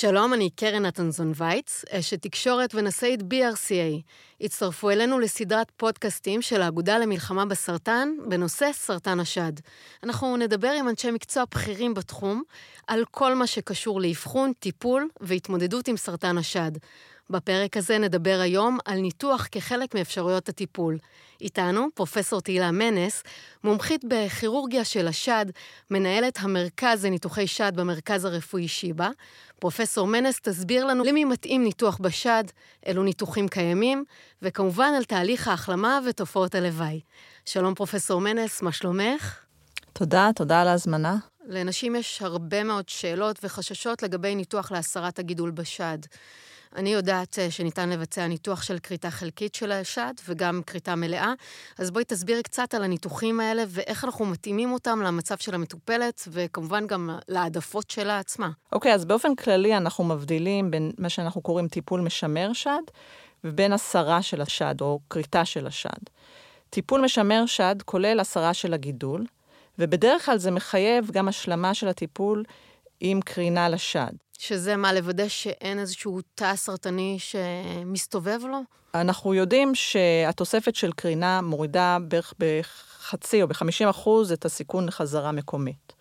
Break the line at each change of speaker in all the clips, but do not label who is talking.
שלום, אני קרן נתנזון וייץ, אשת תקשורת ונשאית BRCA. הצטרפו אלינו לסדרת פודקאסטים של האגודה למלחמה בסרטן בנושא סרטן השד. אנחנו נדבר עם אנשי מקצוע בכירים בתחום על כל מה שקשור לאבחון, טיפול והתמודדות עם סרטן השד. בפרק הזה נדבר היום על ניתוח כחלק מאפשרויות הטיפול. איתנו פרופסור תהילה מנס, מומחית בכירורגיה של השד, מנהלת המרכז לניתוחי שד במרכז הרפואי שיבא. פרופסור מנס תסביר לנו למי מתאים ניתוח בשד, אילו ניתוחים קיימים, וכמובן על תהליך ההחלמה ותופעות הלוואי. שלום פרופסור מנס, מה שלומך?
תודה, תודה על ההזמנה.
לנשים יש הרבה מאוד שאלות וחששות לגבי ניתוח להסרת הגידול בשד. אני יודעת אה, שניתן לבצע ניתוח של כריתה חלקית של השד וגם כריתה מלאה, אז בואי תסבירי קצת על הניתוחים האלה ואיך אנחנו מתאימים אותם למצב של המטופלת, וכמובן גם להעדפות שלה עצמה.
אוקיי, okay, אז באופן כללי אנחנו מבדילים בין מה שאנחנו קוראים טיפול משמר שד, ובין הסרה של השד או כריתה של השד. טיפול משמר שד כולל הסרה של הגידול, ובדרך כלל זה מחייב גם השלמה של הטיפול עם קרינה לשד.
שזה מה, לוודא שאין איזשהו תא סרטני שמסתובב לו?
אנחנו יודעים שהתוספת של קרינה מורידה בערך בחצי או ב-50 אחוז את הסיכון לחזרה מקומית,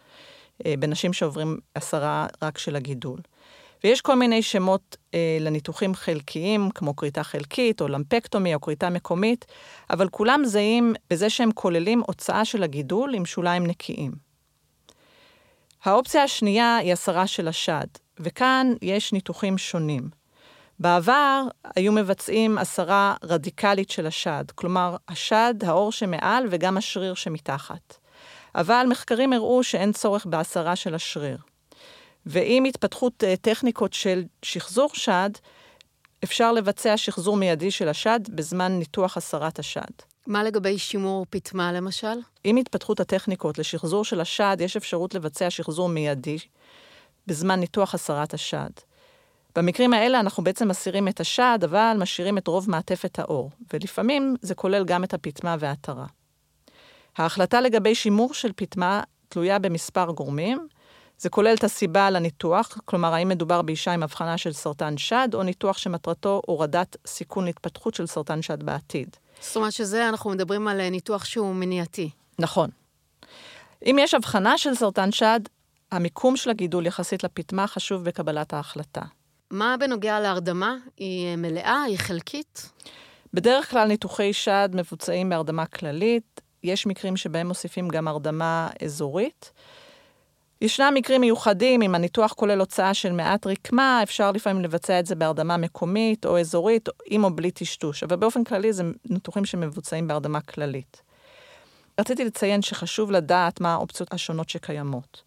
אה, בנשים שעוברים הסרה רק של הגידול. ויש כל מיני שמות אה, לניתוחים חלקיים, כמו כריתה חלקית, או למפקטומי, או כריתה מקומית, אבל כולם זהים בזה שהם כוללים הוצאה של הגידול עם שוליים נקיים. האופציה השנייה היא הסרה של השד, וכאן יש ניתוחים שונים. בעבר היו מבצעים הסרה רדיקלית של השד, כלומר, השד, האור שמעל וגם השריר שמתחת. אבל מחקרים הראו שאין צורך בהסרה של השריר. ועם התפתחות אה, טכניקות של שחזור שד, אפשר לבצע שחזור מיידי של השד בזמן ניתוח הסרת השד.
מה לגבי שימור פטמה למשל?
עם התפתחות הטכניקות לשחזור של השד, יש אפשרות לבצע שחזור מיידי בזמן ניתוח הסרת השד. במקרים האלה אנחנו בעצם מסירים את השד, אבל משאירים את רוב מעטפת האור, ולפעמים זה כולל גם את הפטמה וההתרה. ההחלטה לגבי שימור של פטמה תלויה במספר גורמים. זה כולל את הסיבה לניתוח, כלומר, האם מדובר באישה עם הבחנה של סרטן שד, או ניתוח שמטרתו הורדת סיכון להתפתחות של סרטן שד בעתיד.
זאת אומרת שזה, אנחנו מדברים על ניתוח שהוא מניעתי.
נכון. אם יש הבחנה של סרטן שד, המיקום של הגידול יחסית לפטמה חשוב בקבלת ההחלטה.
מה בנוגע להרדמה? היא מלאה? היא חלקית?
בדרך כלל ניתוחי שד מבוצעים בהרדמה כללית. יש מקרים שבהם מוסיפים גם הרדמה אזורית. ישנם מקרים מיוחדים, אם הניתוח כולל הוצאה של מעט רקמה, אפשר לפעמים לבצע את זה בהרדמה מקומית או אזורית, עם או בלי טשטוש, אבל באופן כללי זה ניתוחים שמבוצעים בהרדמה כללית. רציתי לציין שחשוב לדעת מה האופציות השונות שקיימות.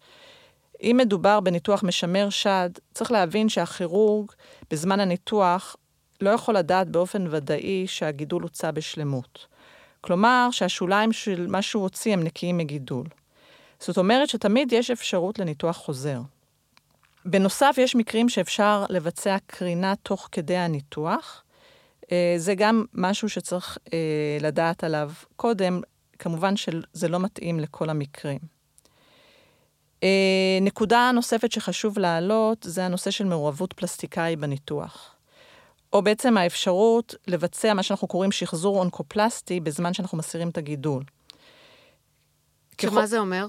אם מדובר בניתוח משמר שד, צריך להבין שהכירורג בזמן הניתוח לא יכול לדעת באופן ודאי שהגידול הוצא בשלמות. כלומר, שהשוליים של מה שהוא הוציא הם נקיים מגידול. זאת אומרת שתמיד יש אפשרות לניתוח חוזר. בנוסף, יש מקרים שאפשר לבצע קרינה תוך כדי הניתוח. אה, זה גם משהו שצריך אה, לדעת עליו קודם. כמובן שזה לא מתאים לכל המקרים. אה, נקודה נוספת שחשוב להעלות זה הנושא של מעורבות פלסטיקאי בניתוח. או בעצם האפשרות לבצע מה שאנחנו קוראים שחזור אונקופלסטי בזמן שאנחנו מסירים את הגידול.
שמה ככל... זה אומר?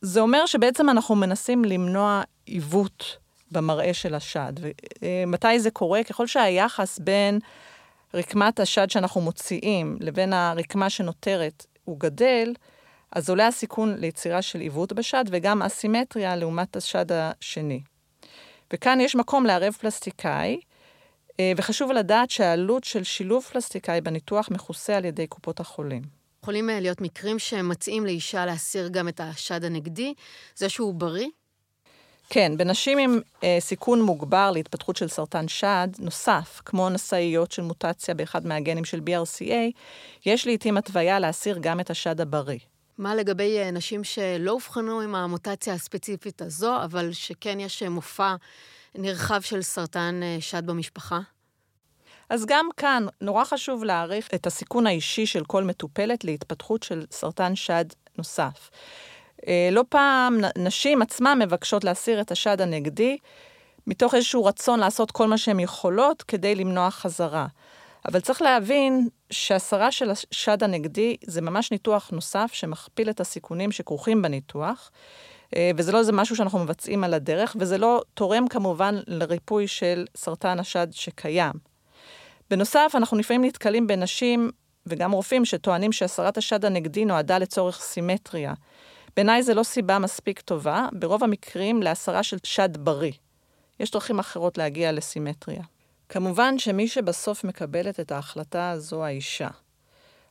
זה אומר שבעצם אנחנו מנסים למנוע עיוות במראה של השד. ומתי זה קורה? ככל שהיחס בין רקמת השד שאנחנו מוציאים לבין הרקמה שנותרת הוא גדל, אז עולה הסיכון ליצירה של עיוות בשד וגם אסימטריה לעומת השד השני. וכאן יש מקום לערב פלסטיקאי, אה, וחשוב לדעת שהעלות של שילוב פלסטיקאי בניתוח מכוסה על ידי קופות החולים.
יכולים אה, להיות מקרים שמציעים לאישה להסיר גם את השד הנגדי, זה שהוא בריא?
כן, בנשים עם אה, סיכון מוגבר להתפתחות של סרטן שד, נוסף, כמו נשאיות של מוטציה באחד מהגנים של BRCA, יש לעיתים התוויה להסיר גם את השד הבריא.
מה לגבי אה, נשים שלא אובחנו עם המוטציה הספציפית הזו, אבל שכן יש אה, מופע נרחב של סרטן שד במשפחה?
אז גם כאן נורא חשוב להעריך את הסיכון האישי של כל מטופלת להתפתחות של סרטן שד נוסף. לא פעם נשים עצמן מבקשות להסיר את השד הנגדי מתוך איזשהו רצון לעשות כל מה שהן יכולות כדי למנוע חזרה. אבל צריך להבין שהסרה של השד הנגדי זה ממש ניתוח נוסף שמכפיל את הסיכונים שכרוכים בניתוח, אה, וזה לא איזה משהו שאנחנו מבצעים על הדרך, וזה לא תורם כמובן לריפוי של סרטן השד שקיים. בנוסף, אנחנו לפעמים נתקלים בנשים וגם רופאים שטוענים שהסרת השד הנגדי נועדה לצורך סימטריה. בעיניי זה לא סיבה מספיק טובה, ברוב המקרים להסרה של שד בריא. יש דרכים אחרות להגיע לסימטריה. כמובן שמי שבסוף מקבלת את ההחלטה זו האישה.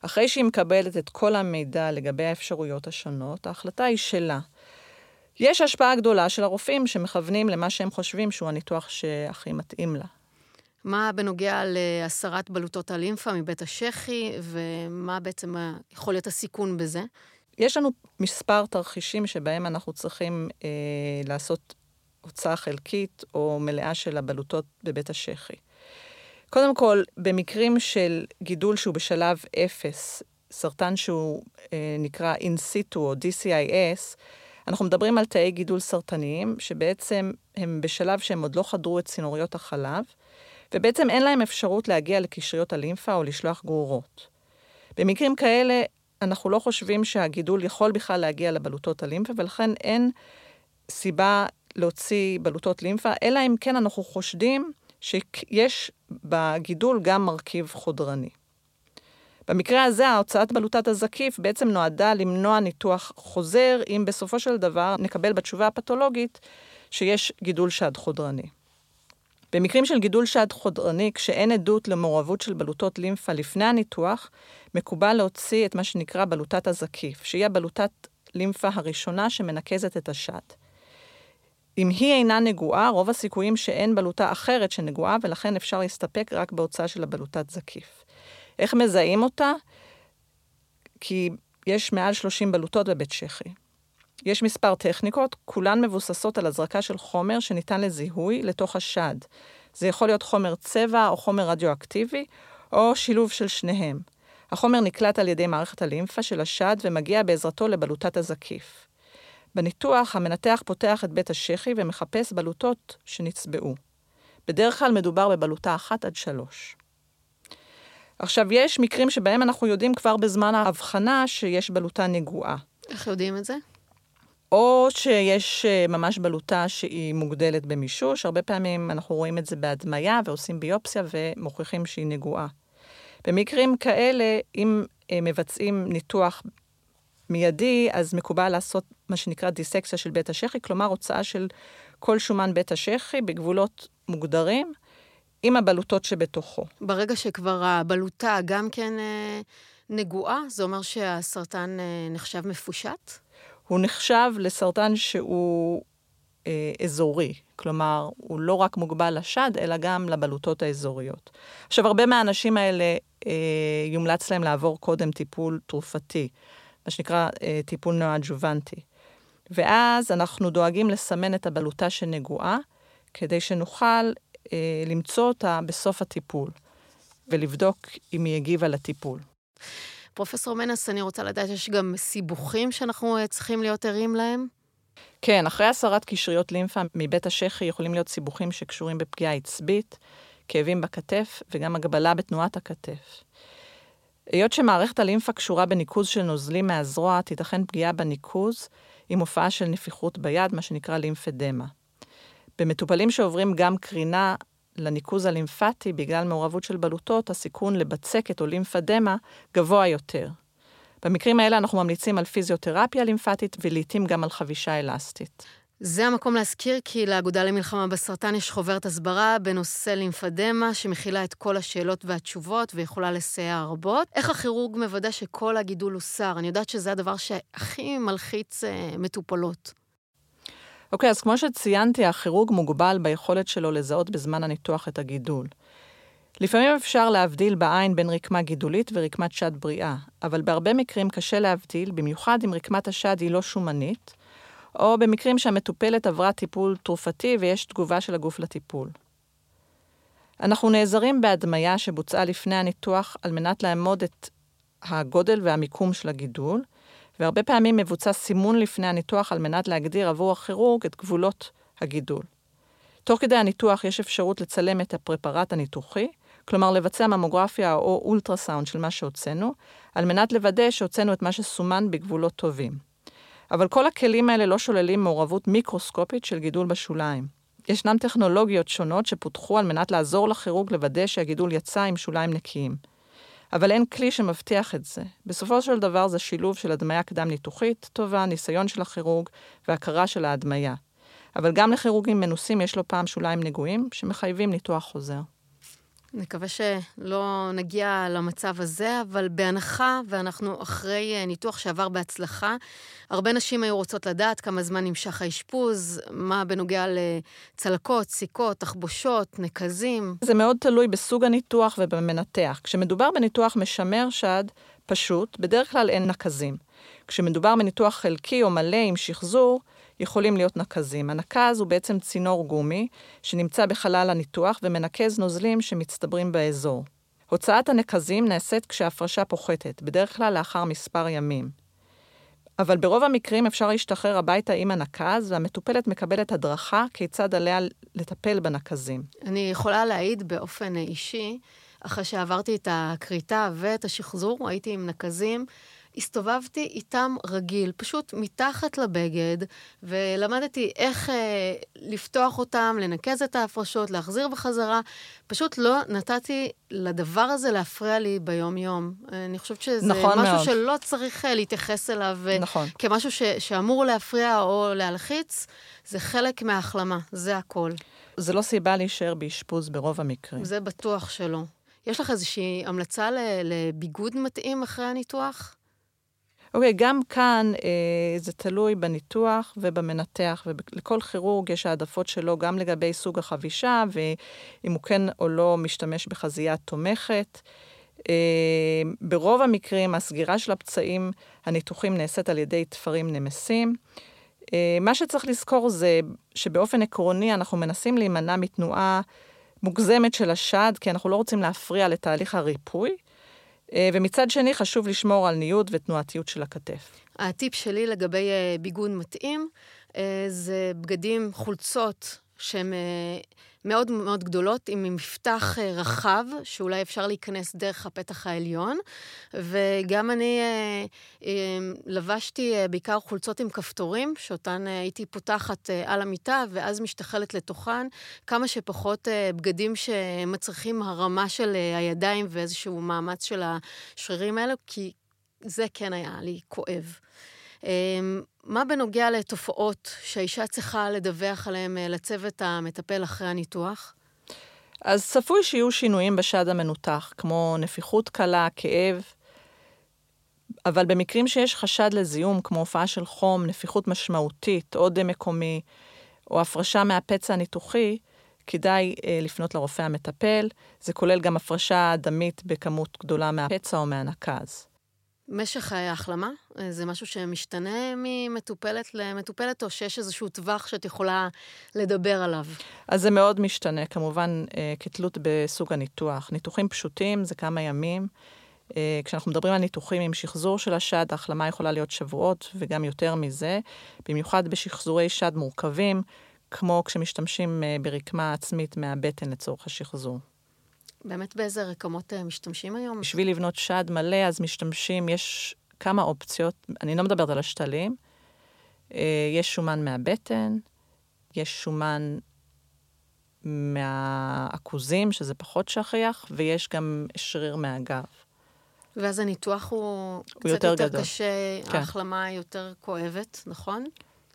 אחרי שהיא מקבלת את כל המידע לגבי האפשרויות השונות, ההחלטה היא שלה. יש השפעה גדולה של הרופאים שמכוונים למה שהם חושבים שהוא הניתוח שהכי מתאים לה.
מה בנוגע להסרת בלוטות הלימפה מבית השחי, ומה בעצם יכול להיות הסיכון בזה?
יש לנו מספר תרחישים שבהם אנחנו צריכים אה, לעשות הוצאה חלקית או מלאה של הבלוטות בבית השחי. קודם כל, במקרים של גידול שהוא בשלב אפס, סרטן שהוא אה, נקרא in situ או DCIS, אנחנו מדברים על תאי גידול סרטניים, שבעצם הם בשלב שהם עוד לא חדרו את צינוריות החלב, ובעצם אין להם אפשרות להגיע לקשריות הלימפה או לשלוח גרורות. במקרים כאלה, אנחנו לא חושבים שהגידול יכול בכלל להגיע לבלוטות הלימפה, ולכן אין סיבה להוציא בלוטות לימפה, אלא אם כן אנחנו חושדים שיש בגידול גם מרכיב חודרני. במקרה הזה, ההוצאת בלוטת הזקיף בעצם נועדה למנוע ניתוח חוזר, אם בסופו של דבר נקבל בתשובה הפתולוגית שיש גידול שד חודרני. במקרים של גידול שד חודרני, כשאין עדות למעורבות של בלוטות לימפה לפני הניתוח, מקובל להוציא את מה שנקרא בלוטת הזקיף, שהיא הבלוטת לימפה הראשונה שמנקזת את השד. אם היא אינה נגועה, רוב הסיכויים שאין בלוטה אחרת שנגועה, ולכן אפשר להסתפק רק בהוצאה של הבלוטת זקיף. איך מזהים אותה? כי יש מעל 30 בלוטות בבית שחי. יש מספר טכניקות, כולן מבוססות על הזרקה של חומר שניתן לזיהוי לתוך השד. זה יכול להיות חומר צבע או חומר רדיואקטיבי, או שילוב של שניהם. החומר נקלט על ידי מערכת הלימפה של השד ומגיע בעזרתו לבלוטת הזקיף. בניתוח, המנתח פותח את בית השחי ומחפש בלוטות שנצבעו. בדרך כלל מדובר בבלוטה אחת עד שלוש. עכשיו, יש מקרים שבהם אנחנו יודעים כבר בזמן ההבחנה שיש בלוטה נגועה.
איך יודעים את זה?
או שיש אה, ממש בלוטה שהיא מוגדלת במישוש, הרבה פעמים אנחנו רואים את זה בהדמיה ועושים ביופסיה ומוכיחים שהיא נגועה. במקרים כאלה, אם אה, מבצעים ניתוח מיידי, אז מקובל לעשות מה שנקרא דיסקציה של בית השחי, כלומר הוצאה של כל שומן בית השחי בגבולות מוגדרים, עם הבלוטות שבתוכו.
ברגע שכבר הבלוטה גם כן אה, נגועה, זה אומר שהסרטן אה, נחשב מפושט?
הוא נחשב לסרטן שהוא אה, אזורי, כלומר, הוא לא רק מוגבל לשד, אלא גם לבלוטות האזוריות. עכשיו, הרבה מהאנשים האלה, אה, יומלץ להם לעבור קודם טיפול תרופתי, מה שנקרא אה, טיפול נואג'ובנטי. ואז אנחנו דואגים לסמן את הבלוטה שנגועה, כדי שנוכל אה, למצוא אותה בסוף הטיפול, ולבדוק אם היא הגיבה לטיפול.
פרופסור מנס, אני רוצה לדעת, יש גם סיבוכים שאנחנו אה, צריכים להיות ערים להם?
כן, אחרי הסרת קשריות לימפה מבית השחי יכולים להיות סיבוכים שקשורים בפגיעה עצבית, כאבים בכתף וגם הגבלה בתנועת הכתף. היות שמערכת הלימפה קשורה בניקוז של נוזלים מהזרוע, תיתכן פגיעה בניקוז עם הופעה של נפיחות ביד, מה שנקרא לימפדמה. במטופלים שעוברים גם קרינה לניקוז הלימפטי בגלל מעורבות של בלוטות, הסיכון לבצקת או לימפדמה גבוה יותר. במקרים האלה אנחנו ממליצים על פיזיותרפיה לימפטית ולעיתים גם על חבישה אלסטית.
זה המקום להזכיר כי לאגודה למלחמה בסרטן יש חוברת הסברה בנושא לימפדמה, שמכילה את כל השאלות והתשובות ויכולה לסייע רבות. איך הכירורג מוודא שכל הגידול הוסר? אני יודעת שזה הדבר שהכי מלחיץ אה, מטופלות.
אוקיי, okay, אז כמו שציינתי, הכירורג מוגבל ביכולת שלו לזהות בזמן הניתוח את הגידול. לפעמים אפשר להבדיל בעין בין רקמה גידולית ורקמת שד בריאה, אבל בהרבה מקרים קשה להבדיל, במיוחד אם רקמת השד היא לא שומנית, או במקרים שהמטופלת עברה טיפול תרופתי ויש תגובה של הגוף לטיפול. אנחנו נעזרים בהדמיה שבוצעה לפני הניתוח על מנת לאמוד את הגודל והמיקום של הגידול, והרבה פעמים מבוצע סימון לפני הניתוח על מנת להגדיר עבור הכירורג את גבולות הגידול. תוך כדי הניתוח יש אפשרות לצלם את הפרפרט הניתוחי, כלומר לבצע ממוגרפיה או אולטרסאונד של מה שהוצאנו, על מנת לוודא שהוצאנו את מה שסומן בגבולות טובים. אבל כל הכלים האלה לא שוללים מעורבות מיקרוסקופית של גידול בשוליים. ישנן טכנולוגיות שונות שפותחו על מנת לעזור לכירורג לוודא שהגידול יצא עם שוליים נקיים. אבל אין כלי שמבטיח את זה. בסופו של דבר זה שילוב של הדמיה קדם-ניתוחית טובה, ניסיון של הכירורג והכרה של ההדמיה. אבל גם לכירורגים מנוסים יש לו פעם שוליים נגועים שמחייבים ניתוח חוזר.
נקווה שלא נגיע למצב הזה, אבל בהנחה, ואנחנו אחרי אה, ניתוח שעבר בהצלחה, הרבה נשים היו רוצות לדעת כמה זמן נמשך האשפוז, מה בנוגע לצלקות, סיכות, תחבושות, נקזים.
זה מאוד תלוי בסוג הניתוח ובמנתח. כשמדובר בניתוח משמר שד פשוט, בדרך כלל אין נקזים. כשמדובר בניתוח חלקי או מלא עם שחזור, יכולים להיות נקזים. הנקז הוא בעצם צינור גומי שנמצא בחלל הניתוח ומנקז נוזלים שמצטברים באזור. הוצאת הנקזים נעשית כשההפרשה פוחתת, בדרך כלל לאחר מספר ימים. אבל ברוב המקרים אפשר להשתחרר הביתה עם הנקז, והמטופלת מקבלת הדרכה כיצד עליה לטפל בנקזים.
אני יכולה להעיד באופן אישי, אחרי שעברתי את הכריתה ואת השחזור, הייתי עם נקזים. הסתובבתי איתם רגיל, פשוט מתחת לבגד, ולמדתי איך אה, לפתוח אותם, לנקז את ההפרשות, להחזיר בחזרה. פשוט לא נתתי לדבר הזה להפריע לי ביום-יום. אני חושבת שזה
נכון
משהו
מאוד.
שלא צריך אה, להתייחס אליו אה,
נכון.
כמשהו ש, שאמור להפריע או להלחיץ. זה חלק מההחלמה, זה הכל.
זה לא סיבה להישאר באשפוז ברוב המקרים.
זה בטוח שלא. יש לך איזושהי המלצה לביגוד מתאים אחרי הניתוח?
אוקיי, גם כאן אה, זה תלוי בניתוח ובמנתח, ולכל כירורג יש העדפות שלו גם לגבי סוג החבישה, ואם הוא כן או לא משתמש בחזייה תומכת. אה, ברוב המקרים הסגירה של הפצעים הניתוחים נעשית על ידי תפרים נמסים. אה, מה שצריך לזכור זה שבאופן עקרוני אנחנו מנסים להימנע מתנועה מוגזמת של השד, כי אנחנו לא רוצים להפריע לתהליך הריפוי. אה, ומצד שני, חשוב לשמור על ניוד ותנועתיות של הכתף.
הטיפ שלי לגבי אה, ביגוד מתאים אה, זה בגדים, חולצות שהן אה, מאוד מאוד גדולות, עם מפתח אה, רחב, שאולי אפשר להיכנס דרך הפתח העליון. וגם אני אה, לבשתי בעיקר חולצות עם כפתורים, שאותן הייתי פותחת על המיטה, ואז משתחלת לתוכן. כמה שפחות בגדים שמצריכים הרמה של הידיים ואיזשהו מאמץ של השרירים האלו, כי זה כן היה לי כואב. אמ, מה בנוגע לתופעות שהאישה צריכה לדווח עליהן אה, לצוות המטפל אחרי הניתוח?
אז צפוי שיהיו שינויים בשד המנותח, כמו נפיחות קלה, כאב, אבל במקרים שיש חשד לזיהום, כמו הופעה של חום, נפיחות משמעותית, עודם מקומי, או הפרשה מהפצע הניתוחי, כדאי אה, לפנות לרופא המטפל. זה כולל גם הפרשה דמית בכמות גדולה מהפצע או מהנקז.
משך ההחלמה, אה, זה משהו שמשתנה ממטופלת למטופלת, או שיש איזשהו טווח שאת יכולה לדבר עליו?
אז זה מאוד משתנה, כמובן, אה, כתלות בסוג הניתוח. ניתוחים פשוטים זה כמה ימים. אה, כשאנחנו מדברים על ניתוחים עם שחזור של השד, ההחלמה יכולה להיות שבועות וגם יותר מזה, במיוחד בשחזורי שד מורכבים, כמו כשמשתמשים ברקמה עצמית מהבטן לצורך השחזור.
באמת באיזה רקמות אה, משתמשים היום?
בשביל לבנות שד מלא, אז משתמשים, יש כמה אופציות, אני לא מדברת על השתלים. אה, יש שומן מהבטן, יש שומן מהעכוזים, שזה פחות שכיח, ויש גם שריר מהגב.
ואז הניתוח הוא קצת
יותר
יותר
גדול.
קשה,
כן.
ההחלמה היא יותר כואבת, נכון?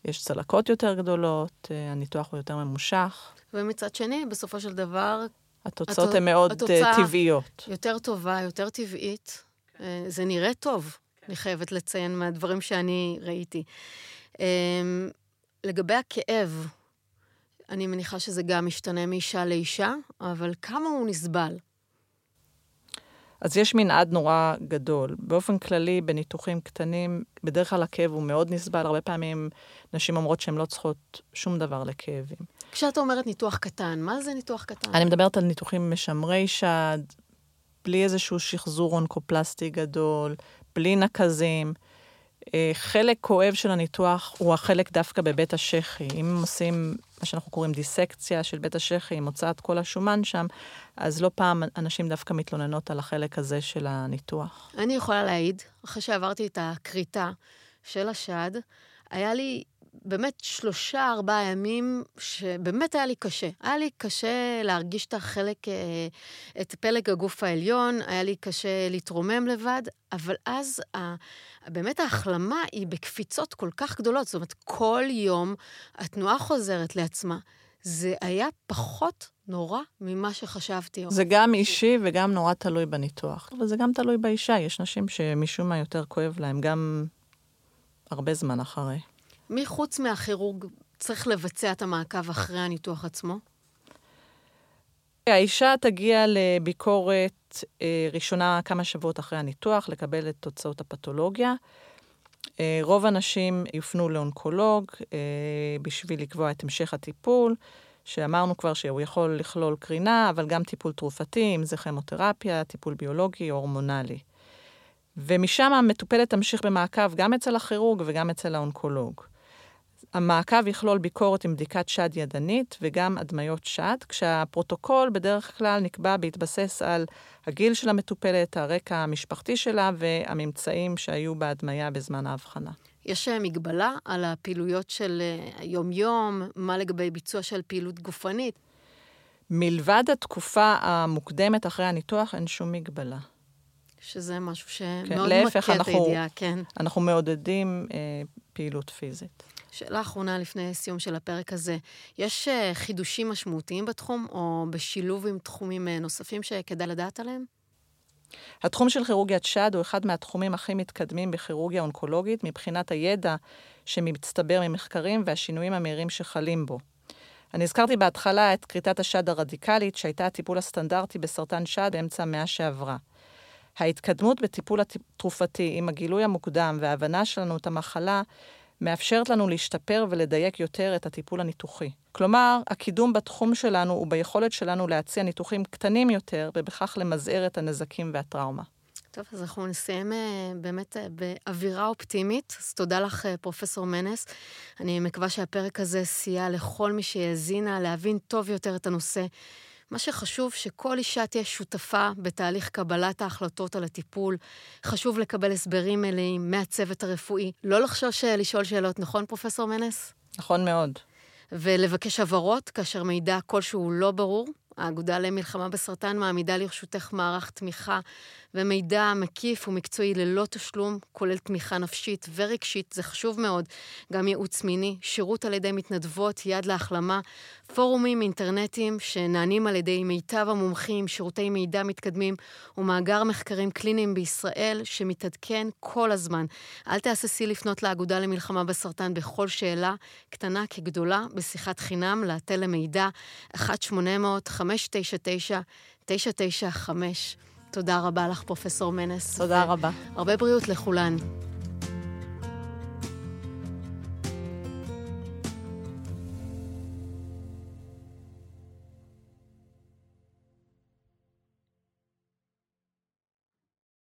יש צלקות יותר גדולות, אה, הניתוח הוא יותר ממושך.
ומצד שני, בסופו של דבר,
התוצאות
התוצ-
הן מאוד אה, טבעיות.
יותר טובה, יותר טבעית. אה, זה נראה טוב, אני חייבת לציין מהדברים שאני ראיתי. אמ, לגבי הכאב, אני מניחה שזה גם משתנה מאישה לאישה, אבל כמה הוא נסבל?
אז יש מנעד נורא גדול. באופן כללי, בניתוחים קטנים, בדרך כלל הכאב הוא מאוד נסבל. הרבה פעמים נשים אומרות שהן לא צריכות שום דבר לכאבים.
כשאת אומרת ניתוח קטן, מה זה ניתוח קטן?
אני מדברת על ניתוחים משמרי שד, בלי איזשהו שחזור אונקופלסטי גדול, בלי נקזים. אה, חלק כואב של הניתוח הוא החלק דווקא בבית השחי. אם עושים מה שאנחנו קוראים דיסקציה של בית השחי, עם הוצאת כל השומן שם, אז לא פעם אנשים דווקא מתלוננות על החלק הזה של הניתוח.
אני יכולה להעיד, אחרי שעברתי את הכריתה של השד, היה לי באמת שלושה, ארבעה ימים שבאמת היה לי קשה. היה לי קשה להרגיש את החלק, אה, את פלג הגוף העליון, היה לי קשה להתרומם לבד, אבל אז באמת ההחלמה היא בקפיצות כל כך גדולות. זאת אומרת, כל יום התנועה חוזרת לעצמה. זה היה פחות נורא ממה שחשבתי.
זה גם אישי וגם נורא תלוי בניתוח. אבל זה גם תלוי באישה. יש נשים שמשום מה יותר כואב להם, גם הרבה זמן אחרי.
מי חוץ מהכירורג צריך לבצע את המעקב אחרי הניתוח עצמו?
האישה תגיע לביקורת אה, ראשונה כמה שבועות אחרי הניתוח, לקבל את תוצאות הפתולוגיה. אה, רוב הנשים יופנו לאונקולוג אה, בשביל לקבוע את המשך הטיפול, שאמרנו כבר שהוא יכול לכלול קרינה, אבל גם טיפול תרופתי, אם זה כימותרפיה, טיפול ביולוגי או הורמונלי. ומשם המטופלת תמשיך במעקב גם אצל הכירורג וגם אצל האונקולוג. המעקב יכלול ביקורת עם בדיקת שד ידנית וגם הדמיות שד, כשהפרוטוקול בדרך כלל נקבע בהתבסס על הגיל של המטופלת, הרקע המשפחתי שלה והממצאים שהיו בהדמיה בזמן ההבחנה.
יש אה, מגבלה על הפעילויות של? אה, מה לגבי ביצוע של פעילות גופנית?
מלבד התקופה המוקדמת אחרי הניתוח, אין שום מגבלה.
שזה משהו שמאוד כן, מכה את הידיעה, כן.
אנחנו מעודדים אה, פעילות פיזית.
שאלה אחרונה לפני סיום של הפרק הזה. יש uh, חידושים משמעותיים בתחום, או בשילוב עם תחומים uh, נוספים שכדאי לדעת עליהם?
התחום של כירורגיית שד הוא אחד מהתחומים הכי מתקדמים בכירורגיה אונקולוגית מבחינת הידע שמצטבר ממחקרים והשינויים המהירים שחלים בו. אני הזכרתי בהתחלה את כריתת השד הרדיקלית, שהייתה הטיפול הסטנדרטי בסרטן שד באמצע המאה שעברה. ההתקדמות בטיפול התרופתי עם הגילוי המוקדם וההבנה שלנו את המחלה מאפשרת לנו להשתפר ולדייק יותר את הטיפול הניתוחי. כלומר, הקידום בתחום שלנו הוא ביכולת שלנו להציע ניתוחים קטנים יותר, ובכך למזער את הנזקים והטראומה.
טוב, אז אנחנו נסיים uh, באמת uh, באווירה אופטימית. אז תודה לך, uh, פרופסור מנס. אני מקווה שהפרק הזה סייע לכל מי שהאזינה להבין טוב יותר את הנושא. מה שחשוב, שכל אישה תהיה שותפה בתהליך קבלת ההחלטות על הטיפול. חשוב לקבל הסברים מלאים מהצוות הרפואי. לא לחשוש לשאול שאלות, נכון, פרופסור מנס?
נכון מאוד.
ולבקש הבהרות כאשר מידע כלשהו לא ברור. האגודה למלחמה בסרטן מעמידה לרשותך מערך תמיכה ומידע מקיף ומקצועי ללא תשלום, כולל תמיכה נפשית ורגשית, זה חשוב מאוד, גם ייעוץ מיני, שירות על ידי מתנדבות, יד להחלמה, פורומים אינטרנטיים שנענים על ידי מיטב המומחים, שירותי מידע מתקדמים ומאגר מחקרים קליניים בישראל שמתעדכן כל הזמן. אל תהססי לפנות לאגודה למלחמה בסרטן בכל שאלה, קטנה כגדולה, בשיחת חינם, לאתר למידע 1-800-599-995. תודה רבה לך, פרופסור מנס.
תודה רבה.
הרבה בריאות לכולן.